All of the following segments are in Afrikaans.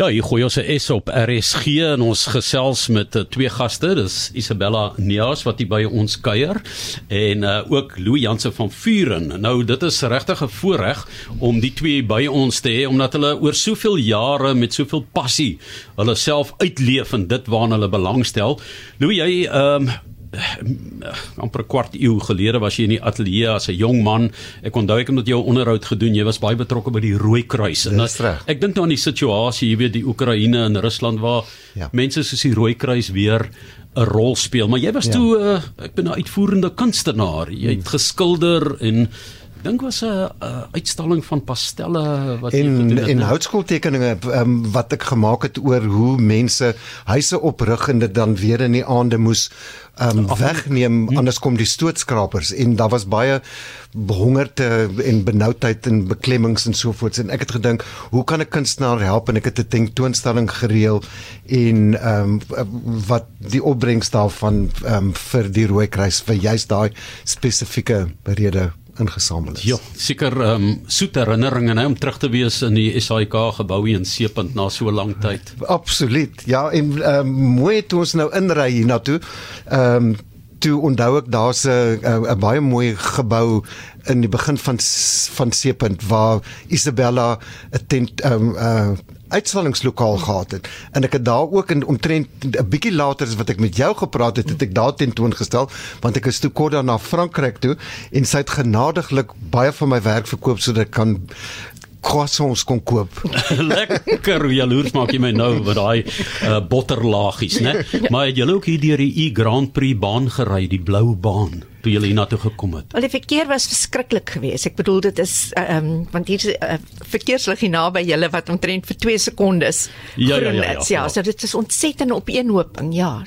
Ja, hier gooi ons 'n S op RSG en ons gesels met uh, twee gaste. Dis Isabella Neas wat hier by ons kuier en uh, ook Louis Jansen van Vuren. Nou dit is regtig 'n voorreg om die twee by ons te hê omdat hulle oor soveel jare met soveel passie hulle self uitleef en dit waarna hulle belangstel. Louis, jy ehm um, amper 'n kwart eeu gelede was jy in die ateljee as 'n jong man. Ek onthou ek het met jou onderhoud gedoen. Jy was baie betrokke by die Rooi Kruis. En ek dink nou aan die situasie, jy weet, die Oekraïne en Rusland waar ja. mense soos die Rooi Kruis weer 'n rol speel. Maar jy was ja. toe uh, ek ben 'n uitvoerende kunstenaar. Jy het hmm. geskilder en dink was 'n uitstalling van pastelle wat en, het. En en houtskooltekeninge um, wat ek gemaak het oor hoe mense huise oprig en dit dan weer in die aande moes um, wegneem hm. anders kom die stootskrapers en daar was baie behongerte en benoudheid en beklemmings en so voort en ek het gedink hoe kan 'n kunstenaar help en ek het 'n tentoonstelling gereël en ehm um, wat die opbrengs daarvan ehm um, vir die rooi kruis vir juist daai spesifieke rede ingesamel is. Ja, seker ehm um, soet herinneringe hè om terug te wees in die SAIK gebou hier in Seepunt na so lank tyd. Absoluut. Ja, en ehm um, mooi toe ons nou inry hiernatoe. Ehm um, toe onthou ek daar's 'n 'n baie mooi gebou in die begin van van Seepunt waar Isabella 'n tent ehm um, uh uitstallingslokaal gehad het en ek het daar ook in omtrent 'n bietjie later as wat ek met jou gepraat het, het ek daar tentoongestel want ek is toe kort daarna Frankryk toe en sy het genadiglik baie van my werk verkoop sodat ek kan croissants kon koop. Lekker jaloers maak jy my nou met daai uh, botterlaagies, né? Maar het jy ook hier deur die E Grand Prix baan gery, die blou baan? Toe jy hiernatoe gekom het. Wel die verkeer was verskriklik geweest. Ek bedoel dit is uh, ehm um, want hier is 'n uh, verkeerslig hier naby julle wat omtrent vir 2 sekondes ja, ja, ja, ja, ja, ja. So dit is ontsettend op een hoping, ja.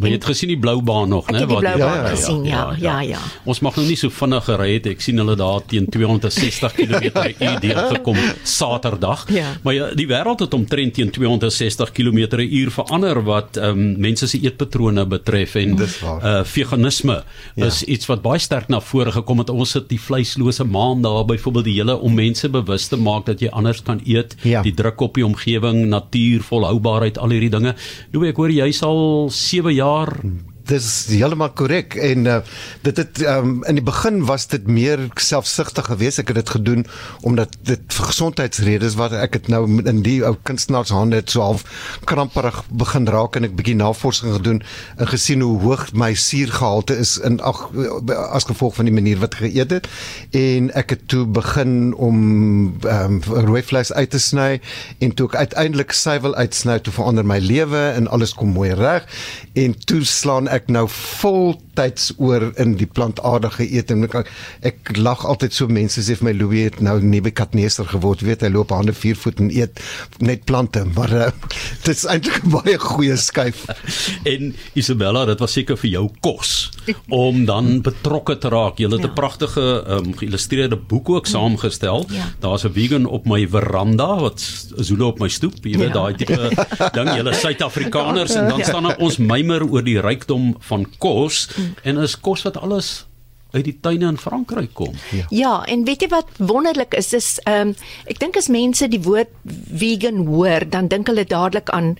Maar jy het gesien die blou baan nog, né? Wat ja, ja, ja, gesien, ja, ja, ja, ja. Ons mag nog nie so vinnig gery het. Ek sien hulle daar teen 260 km/h gekom Saterdag. Ja. Maar ja, die wêreld het omtrent teen 260 km/h verander wat ehm um, mense se eetpatrone betref en uh veganisme ja. is iets wat baie sterk na vore gekom het. Ons sit die vleislose maand daar byvoorbeeld die hele om mense bewus te maak dat jy anders kan eet, ja. die druk op die omgewing, natuur, volhoubaarheid, al hierdie dinge. Nou ek hoor jy sal 7 jaar jaar dis heeltemal korrek en uh, dit het um, in die begin was dit meer selfsugtig geweest. Ek het dit gedoen omdat dit vir gesondheidsredes wat ek het nou in die ou kunstenaars hande het so half kramperig begin raak en ek bietjie navorsing gedoen en gesien hoe hoog my suurgehalte is in ag as gevolg van die manier wat geëet het. En ek het toe begin om um, rooi vleis uit te sny en toe ek uiteindelik suiwel uitsny toe verander my lewe en alles kom mooi reg. En toe slaan ek ek nou voltyds oor in die plantaardige eeting. Ek, ek lag altyd so mense sê vir my Louis het nou Nebukadneser geword. Weet hy loop hande 4 voet en eet net plante, maar uh, dit is eintlik 'n baie goeie skuif. en Isabella, dit was seker vir jou kos om dan betrokke te raak. Jy het 'n ja. pragtige um, geïllustreerde boek ook saamgestel. Ja. Daar's 'n vegan op my veranda wat Zulu op my stoep. Jy weet ja. daai tipe ding. Julle Suid-Afrikaners en dan staan ons mymer oor die rykdom van kos mm. En is kos wat alles uit die tuine in Frankryk kom. Ja. ja, en weet jy wat wonderlik is is ehm um, ek dink as mense die woord vegan hoor, dan dink hulle dadelik aan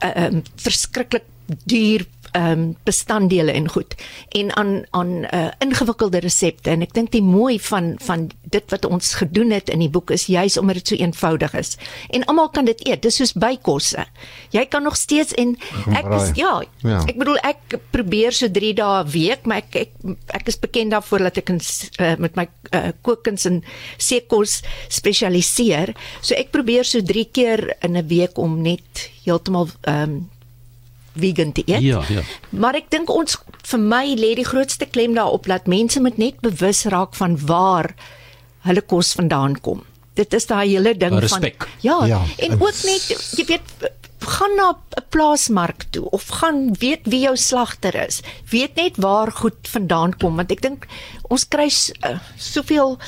ehm uh, um, verskriklik duur ehm um, bestanddele en goed. En aan aan uh, ingewikkelde resepte. En ek dink die mooi van van dit wat ons gedoen het in die boek is juis omdat dit so eenvoudig is. En almal kan dit eet. Dis soos bykosse. Jy kan nog steeds en ek is ja, ja. ek bedoel ek probeer so 3 dae 'n week maar ek ek ek is bekend daarvoor dat ek in, uh, met my uh, kookkuns en seekos spesialiseer so ek probeer so 3 keer in 'n week om net heeltemal ehm um, vegan te eet. Ja, ja. Maar ek dink ons vir my lê die grootste klem daarop dat mense moet net bewus raak van waar hulle kos vandaan kom. Dit is daai hele ding Respect. van ja, ja, en ook net jy weet gaan na 'n plaasmark toe of gaan weet wie jou slagter is. Weet net waar goed vandaan kom want ek dink ons kry uh, soveel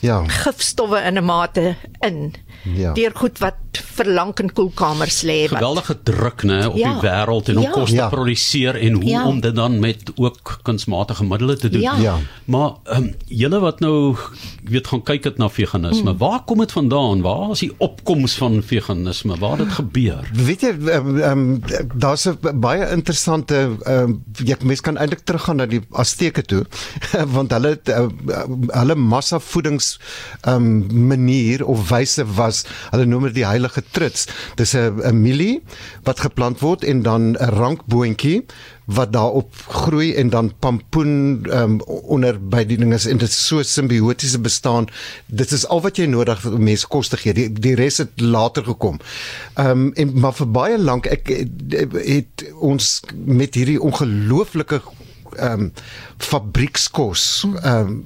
ja gifstowwe in 'n mate in. Ja. Deur goed wat vir lank in koelkamers lê wat geweldige druk nê op Ja. die wêreld en om Ja. kos te Ja. produseer en hoe Ja. om dit dan met ook kunsmatige middele te doen. Ja. Ja. Maar ehm um, julle wat nou weet gaan kyk dit na veganisme. Mm. Waar kom dit vandaan? Waar is die opkoms van veganisme? Waar het dit gebeur? Weet jy ehm um, daar's 'n baie interessante ehm um, jy mens kan eintlik teruggaan na die Azteke toe want hulle het, uh, hulle massa voedings ehm um, manier of wyse was hulle noem dit die heilige trits. Dis 'n 'n mielie wat geplant word en dan 'n rankboontjie wat daarop groei en dan pampoen um, onder by die dinge en dit is so simbiotiese bestaan. Dit is al wat jy nodig het om mense kos te gee. Die die res het later gekom. Ehm um, en maar vir baie lank ek het ons met hierdie ongelooflike ehm um, fabriekskos ehm um,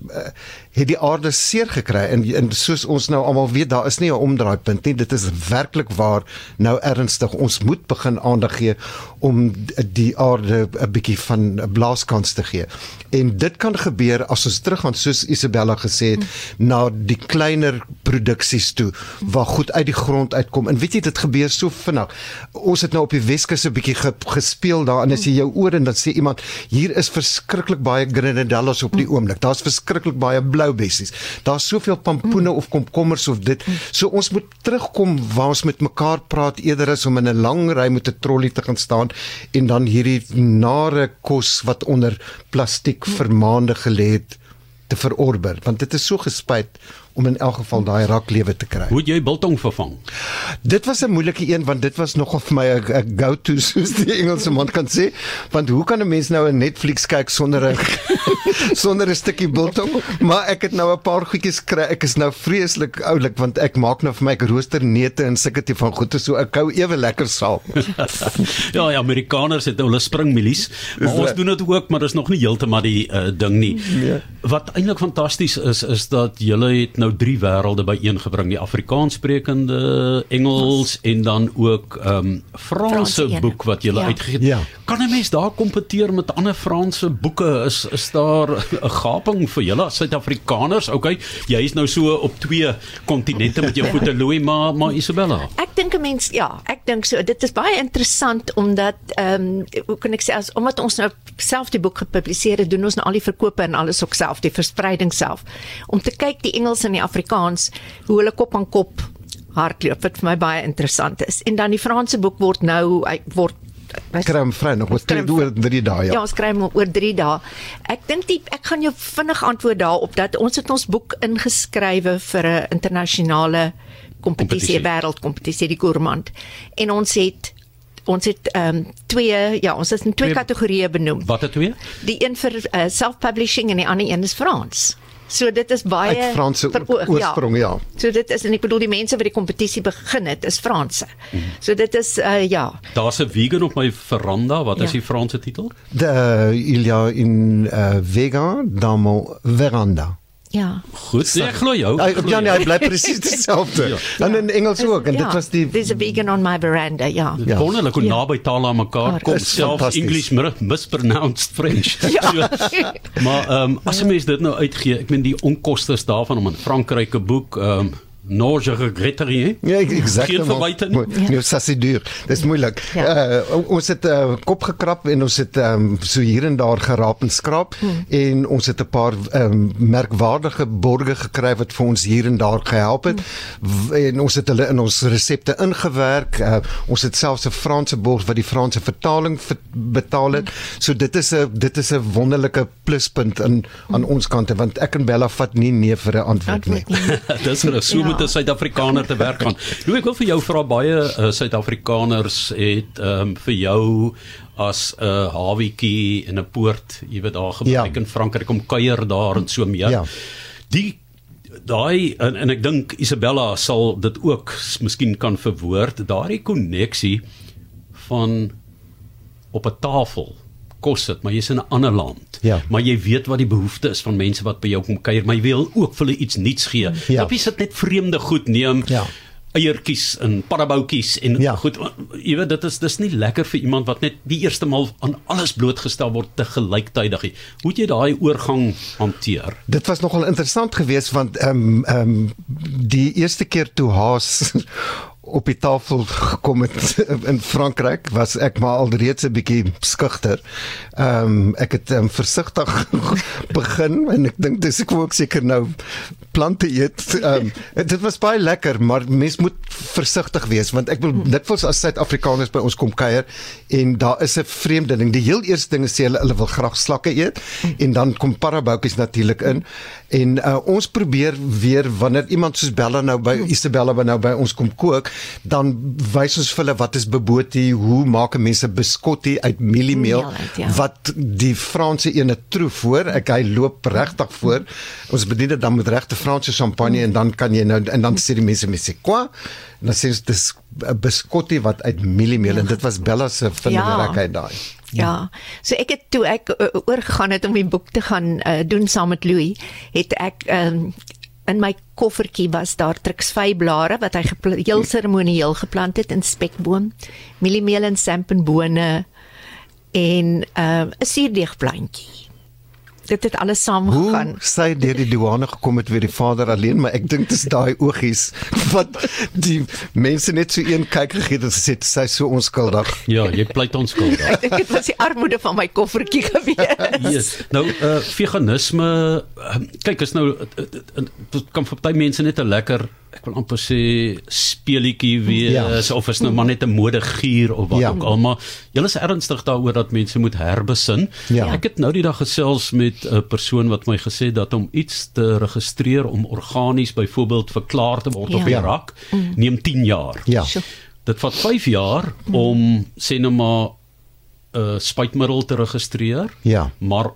het die aarde seer gekry en, en soos ons nou almal weet daar is nie 'n omdraaipunt nie. Dit is werklik waar nou ernstig. Ons moet begin aandag gee om die aarde 'n bietjie van 'n blaaskans te gee. En dit kan gebeur as ons teruggaan soos Isabella gesê het mm. na die kleiner produksies toe waar goed uit die grond uitkom. En weet jy dit gebeur so vinnig. Ons het nou op die Weskus 'n bietjie ge, gespeel daar en as jy jou oor en dan sê iemand hier is verskriklik baie grenadillas op die oomblik. Daar's verskriklik baie blou bessies. Daar's soveel pampoene of komkommers of dit. So ons moet terugkom waar ons met mekaar praat. Eerder as om in 'n lang ry met 'n trolly te gaan staan en dan hierdie nare kos wat onder plastiek vir maande gelê het te verorber. Want dit is so gespuit om in elk geval daai raklewe te kry. Hoe het jy biltong vervang? Dit was 'n moeilike een want dit was nogal vir my 'n go-to soos die Engelse man kan sê want hoe kan 'n mens nou 'n Netflix kyk sonder 'n sonder 'n stukkie biltong maar ek het nou 'n paar goedjies kry ek is nou vreeslik oulik want ek maak nou vir my ek rooster neute en sulke tipe van goede so ek hou ewe lekker saam. ja, die Amerikaners het hulle springmilies, maar ons doen dit ook, maar dis nog nie heeltemal die uh, ding nie. Ja. Wat eintlik fantasties is is dat julle het nou drie wêrelde byeengebring, die Afrikaanssprekende, Engels en dan ook ehm um, Franse Franse boek wat julle Ja. uitgegee het. Ja. Kan 'n mens daar kompeteer met ander Franse boeke? Is is daar 'n gaping vir julle as Suid-Afrikaners? Okay, jy is nou so op twee kontinente met jou voete looi, maar maar Isabella. Ek dink 'n mens ja, ek dink so. Dit is baie interessant omdat ehm um, hoe kan ek sê as omdat ons nou self die boek gepubliseer het, doen ons nou al die verkope en alles ook self, die verspreiding self. Om te kyk die Engels en die Afrikaans hoe hulle kop aan kop hardloop wat vir my baie interessant is. En dan die Franse boek word nou hy word Kry hom vry nog wat hom oor 3 dae Ja, ja. ons kry hom oor 3 dae. Ek dink die ek gaan jou vinnig antwoord daarop dat ons het ons boek ingeskrywe vir 'n internasionale kompetisie, Kompetisie. wêreldkompetisie die Gourmand. En ons het ons het ehm um, twee ja, ons het in twee Twee- kategorieë benoem. Watter twee? Die een vir uh, self-publishing en die ander een is Frans. So dit is baie Uit Franse veroog- oorsprong ja. So dit is en ek bedoel die mense wat die kompetisie begin het is Franse. Mhm. So dit is uh, ja. Daar's 'n vegan op my veranda. Wat is Ja. die Franse titel? De, il y a une uh, vegan dans mon veranda. Ja. Goed, nee, ek glo jou. Ek glo ja, nee, hy bly presies dieselfde. Ja. En in Engels ook en dit was die There's a vegan on my veranda, ja. Ja. Wonderlik hoe Ja. naby tale aan mekaar Ja, kom. Selfs. English mispronounced French. Ja. So, maar ehm um, as 'n mens dit nou uitgee, ek meen die onkostes daarvan om in Frankryk 'n boek ehm um, Non je regrette rien. Ja, ek- exact. Geen nie. Nee, ça c'est dur. Dis moeilik. Ja. Uh, ons het uh, kop gekrap en ons het um, so hier en daar geraap en skraap hmm. en ons het 'n paar um, merkwaardige borge gekry wat vir ons hier en daar gehelp het. Hmm. En ons het hulle in ons resepte ingewerk. Uh, ons het selfs 'n Franse borg wat die Franse vertaling ver betaal het. Hmm. So dit is 'n dit is 'n wonderlike pluspunt in aan ons kante want ek en Bella vat nie nee vir 'n antwoord nie. Dis reg, so Moet 'n Suid-Afrikaner te werk gaan. Nou ek wil vir jou vra baie uh, Suid-Afrikaners het ehm um, vir jou as 'n uh, hawietjie en 'n poort, jy weet daar gebruik Ja. in Frankryk om kuier daar en so meer. Ja. Die daai en, en ek dink Isabella sal dit ook miskien kan verwoord, daardie koneksie van op 'n tafel kos dit, maar jy's in 'n ander land. Ja. Maar jy weet wat die behoefte is van mense wat by jou kom kuier, maar jy wil ook vir hulle iets nuuts gee. Ja. Op jy sit net vreemde goed neem. Ja. eiertjies en paddaboutjies en Ja. goed jy weet dit is dis nie lekker vir iemand wat net die eerste maal aan alles blootgestel word te gelyktydig nie. Hoe het jy daai oorgang hanteer? Dit was nogal interessant geweest want ehm um, ehm um, die eerste keer toe Haas op die tafel gekom het in Frankryk was ek maar alreeds 'n bietjie skugter. Ehm um, ek het um, versigtig begin en ek dink dis ek ook seker nou plante eet. Ehm um, dit was baie lekker, maar mens moet versigtig wees want ek wil dikwels as Suid-Afrikaners by ons kom kuier en daar is 'n vreemde ding. Die heel eerste ding is sê hulle hulle wil graag slakke eet en dan kom paraboutjies natuurlik in en uh, ons probeer weer wanneer iemand soos Bella nou by Isabella nou by ons kom kook dan wys ons vir hulle wat is bobotie, hoe maak mense biskotti uit mieliemeel Ja. wat die Franse ene troef voor. Ek hy loop regtig voor. Ons bedien dit dan met regte Franse champagne en dan kan jy nou en dan sê die mense mense quoi? En dan sê ons dis 'n biskotti wat uit mieliemeel en dit was Bella se vingerigheid daai. Ja. So ek het toe ek uh, oorgegaan het om die boek te gaan uh, doen saam met Louis, het ek um, in my koffertjie was daar triksvyblare wat hy gepla- heel seremonieel geplant het in spekboom, mieliemeel en sampenbone en uh, 'n suurdeegplantjie. Dit het alles saamgegaan. Hoe sy deur die douane gekom het weer die vader alleen, maar ek dink dis daai oogies wat die mense net so een kyk gegee het en gesê sy so onskuldig. Ja, jy pleit onskuldig. Ek dink dit was die armoede van my koffertjie gewees. Yes. Nou uh veganisme uh, kyk is nou uh, uh, dit kan vir party mense net 'n lekker ek wil amper sê speelietjie wees Ja. ja. of is nou maar net 'n modegier of wat Ja. ja. ook al maar julle is ernstig daaroor dat mense moet herbesin. Ja. Ek het nou die dag gesels met 'n persoon wat my gesê dat om iets te registreer om organies byvoorbeeld verklaar te word Ja. op die rak neem 10 jaar. Ja. Sjoe. Dit vat 5 jaar om sê nou maar 'n uh, spuitmiddel te registreer Ja. maar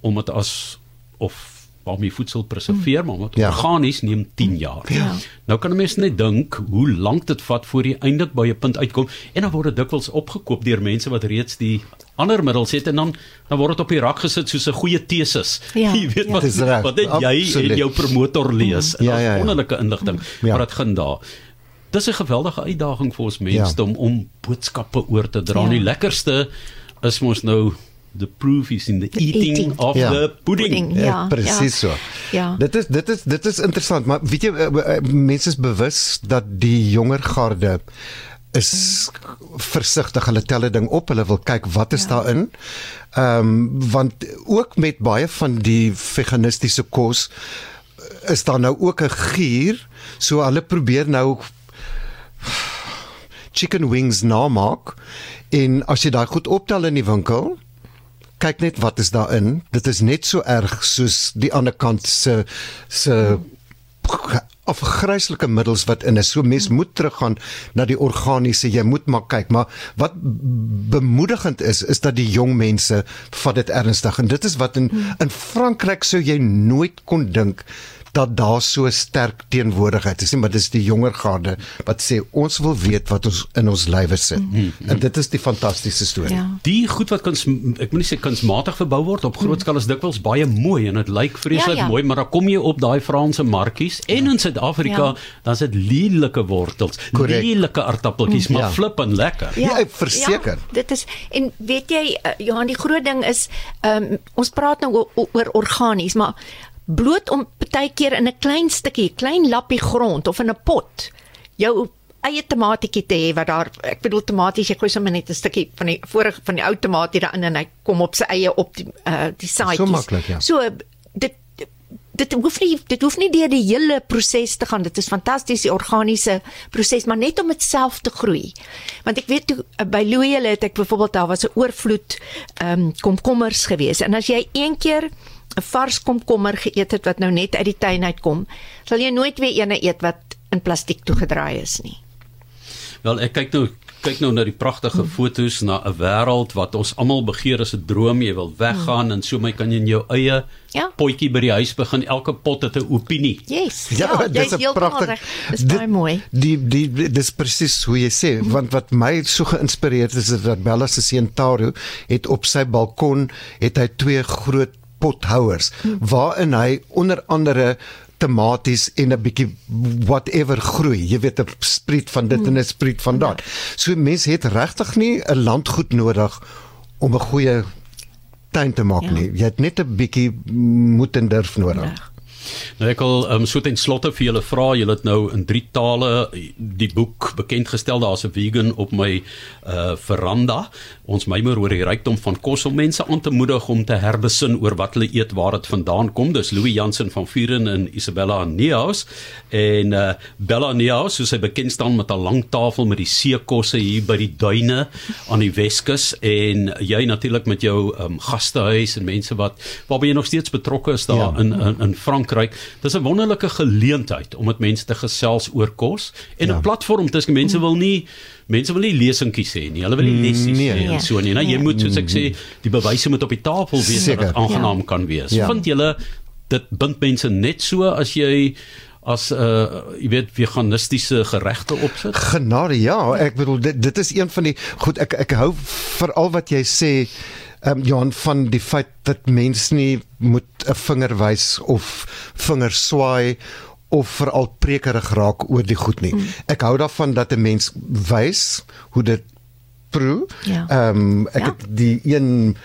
om dit as of waarmee voedsel preserveer, maar wat Ja. organies neem 10 jaar. Ja. Nou kan 'n mens net dink hoe lank dit vat voor jy eindelik by 'n punt uitkom en dan word dit dikwels opgekoop deur mense wat reeds die ander middels het en dan dan word dit op die rak gesit soos 'n goeie tesis. Ja, jy weet ja. wat reg, wat net jy absoluut. en jou promotor lees. En Ja, ja, ja, ja, ja. wonderlike inligting, Ja. maar dit gaan daar. Dis 'n geweldige uitdaging vir ons mense Ja. om om boodskappe oor te dra. Ja. Ja. Die lekkerste is mos nou the proof is in the eating, eating. of Ja. the pudding. Pudding. Ja, Ja, presies ja. so. Ja. Dit is dit is dit is interessant, maar weet jy eh, eh, mense is bewus dat die jonger garde is versigtig. Hulle tel 'n ding op, hulle wil kyk wat is Ja. daarin. Ehm um, want ook met baie van die veganistiese kos eh, is daar nou ook 'n gier, so hulle probeer nou chicken wings namaak en as jy daai goed optel in die winkel kyk net wat is daarin. Dit is net so erg soos die ander kant se se afgryslike middels wat in is. So mens moet teruggaan na die organiese jy moet maar kyk. Maar wat bemoedigend is is dat die jong mense vat dit ernstig. En dit is wat in in Frankryk sou jy nooit kon dink dat daar so sterk teenwoordigheid is nie maar dis die jonger garde wat sê ons wil weet wat ons in ons lywe sit en dit is die fantastiese storie Ja. Die goed wat kuns ek moet nie sê kunsmatig verbou word op groot skaal is dikwels baie mooi en dit lyk vreeslik Ja, ja. mooi, maar dan kom jy op daai Franse markies en in Suid-Afrika Ja. dan is dit lelike wortels, Korrek. lelike aartappeltjies, maar Ja. flip en lekker. Ja, ek verseker. Ja, dit is en weet jy uh, Johan die groot ding is um, ons praat nou o- o- oor organies maar bloot om partykeer in 'n klein stukkie, klein lappie grond of in 'n pot jou eie tomatietjie te hê wat daar ek bedoel tomaties jy gooi sommer net 'n stukkie van die vorige van die ou tomatie daarin en hy kom op sy eie op die uh, die saadjies. maklik, ja. So dit dit hoef nie dit hoef nie deur die hele proses te gaan. Dit is fantasties die organiese proses, maar net om dit self te groei. Want ek weet toe uh, by Louis hulle het ek byvoorbeeld daar was 'n oorvloed ehm um, komkommers gewees. En as jy een keer 'n vars komkommer geëet het wat nou net uit die tuin uitkom, sal jy nooit weer eene eet wat in plastiek toegedraai is nie. Wel ek kyk nou kyk nou na die pragtige fotos na 'n wêreld wat ons almal begeer as 'n droom jy wil weggaan en so my kan jy in jou eie Ja. potjie by die huis begin elke pot het 'n opinie. Yes. Ja, dis jy's 'n pragtig. Dis baie mooi. Die die die- dis presies hoe jy sê, want wat my so geïnspireer het is dat Bella se seun Taro het op sy balkon het hy twee groot pothouers waarin hy onder andere tomaties en 'n bietjie whatever groei. Jy weet 'n spriet van dit en 'n spriet van dat. So mense het regtig nie 'n landgoed nodig om 'n goeie tuin te maak Ja. nie. Jy het net 'n bietjie moed en durf nodig. Reg. Nou ek wil um, so ten slotte vir julle vra, julle het nou in drie tale die boek bekend gestel. Daar's 'n vegan op my uh veranda. Ons mymer oor die rykdom van kos om mense aan te moedig om te herbesin oor wat hulle eet, waar dit vandaan kom. Dis Louis Jansen van Vuren en Isabella Neus en uh Bella Neus, soos sy bekend staan met 'n lang tafel met die seekosse hier by die duine aan die Weskus en jy natuurlik met jou um, gastehuis en mense wat waarby jy nog steeds betrokke is daar ja. in in in Frankryk. Dis 'n wonderlike geleentheid om met mense te gesels oor kos en 'n ja. platform tussen mense wil nie mense wil nie lesingkies hê nie. Hulle wil nie lessies nee, hê en so nie. Nou jy moet soos ek sê, die bewyse moet op die tafel wees dat dit aangenaam ja. kan wees. Ja. Vind julle dit bind mense net so as jy as 'n uh, jy weet veganistiese geregte opsit? Genade, ja, ek bedoel dit dit is een van die goed ek ek hou veral wat jy sê ehm um, Johan van die feit dat mense nie moet 'n vinger wys of vinger swaai of veral prekerig raak oor die goed nie. Mm. Ek hou daarvan dat 'n mens wys hoe dit proe. Ja. Ehm ja. um, ek ja. het die een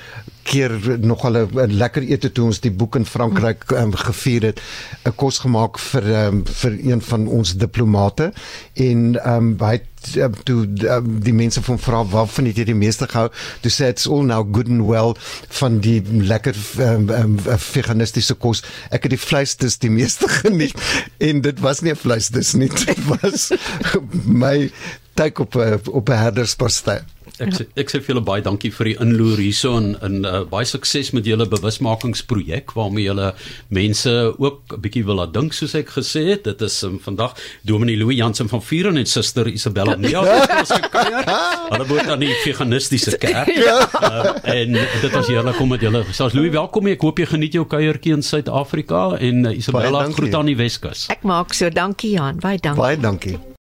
keer nog al 'n lekker ete toe ons die boek in Frankryk um, gevier het 'n kos gemaak vir um, vir een van ons diplomate. En um, hy um, toe um, die mense van vra waarvan het jy die meeste gehou? Toe sê it's all now good and well van die lekker um, um, veganistiese kos. Ek het die vleis dis die meeste geniet. En dit was nie vleis dis nie dit was my tyd op op 'n herderspastei Ek sê ek sê vir julle baie dankie vir die inloer hierso en in uh, baie sukses met julle bewusmakingsprojek waarmee julle mense ook 'n bietjie wil laat dink soos ek gesê het. Dit is um, vandag Dominee Louis Jansen van Vuren en Suster Isabella Nia ons gekuier. Hulle word aan die veganistiese kerk. Ja. Uh, en dit was heerlik om met julle. Soos Louis, welkom. Ek hoop jy geniet jou kuiertjie in Suid-Afrika en uh, Isabella groet aan die Weskus. Ek maak so. Dankie Jan. Baie dankie. Baie dankie.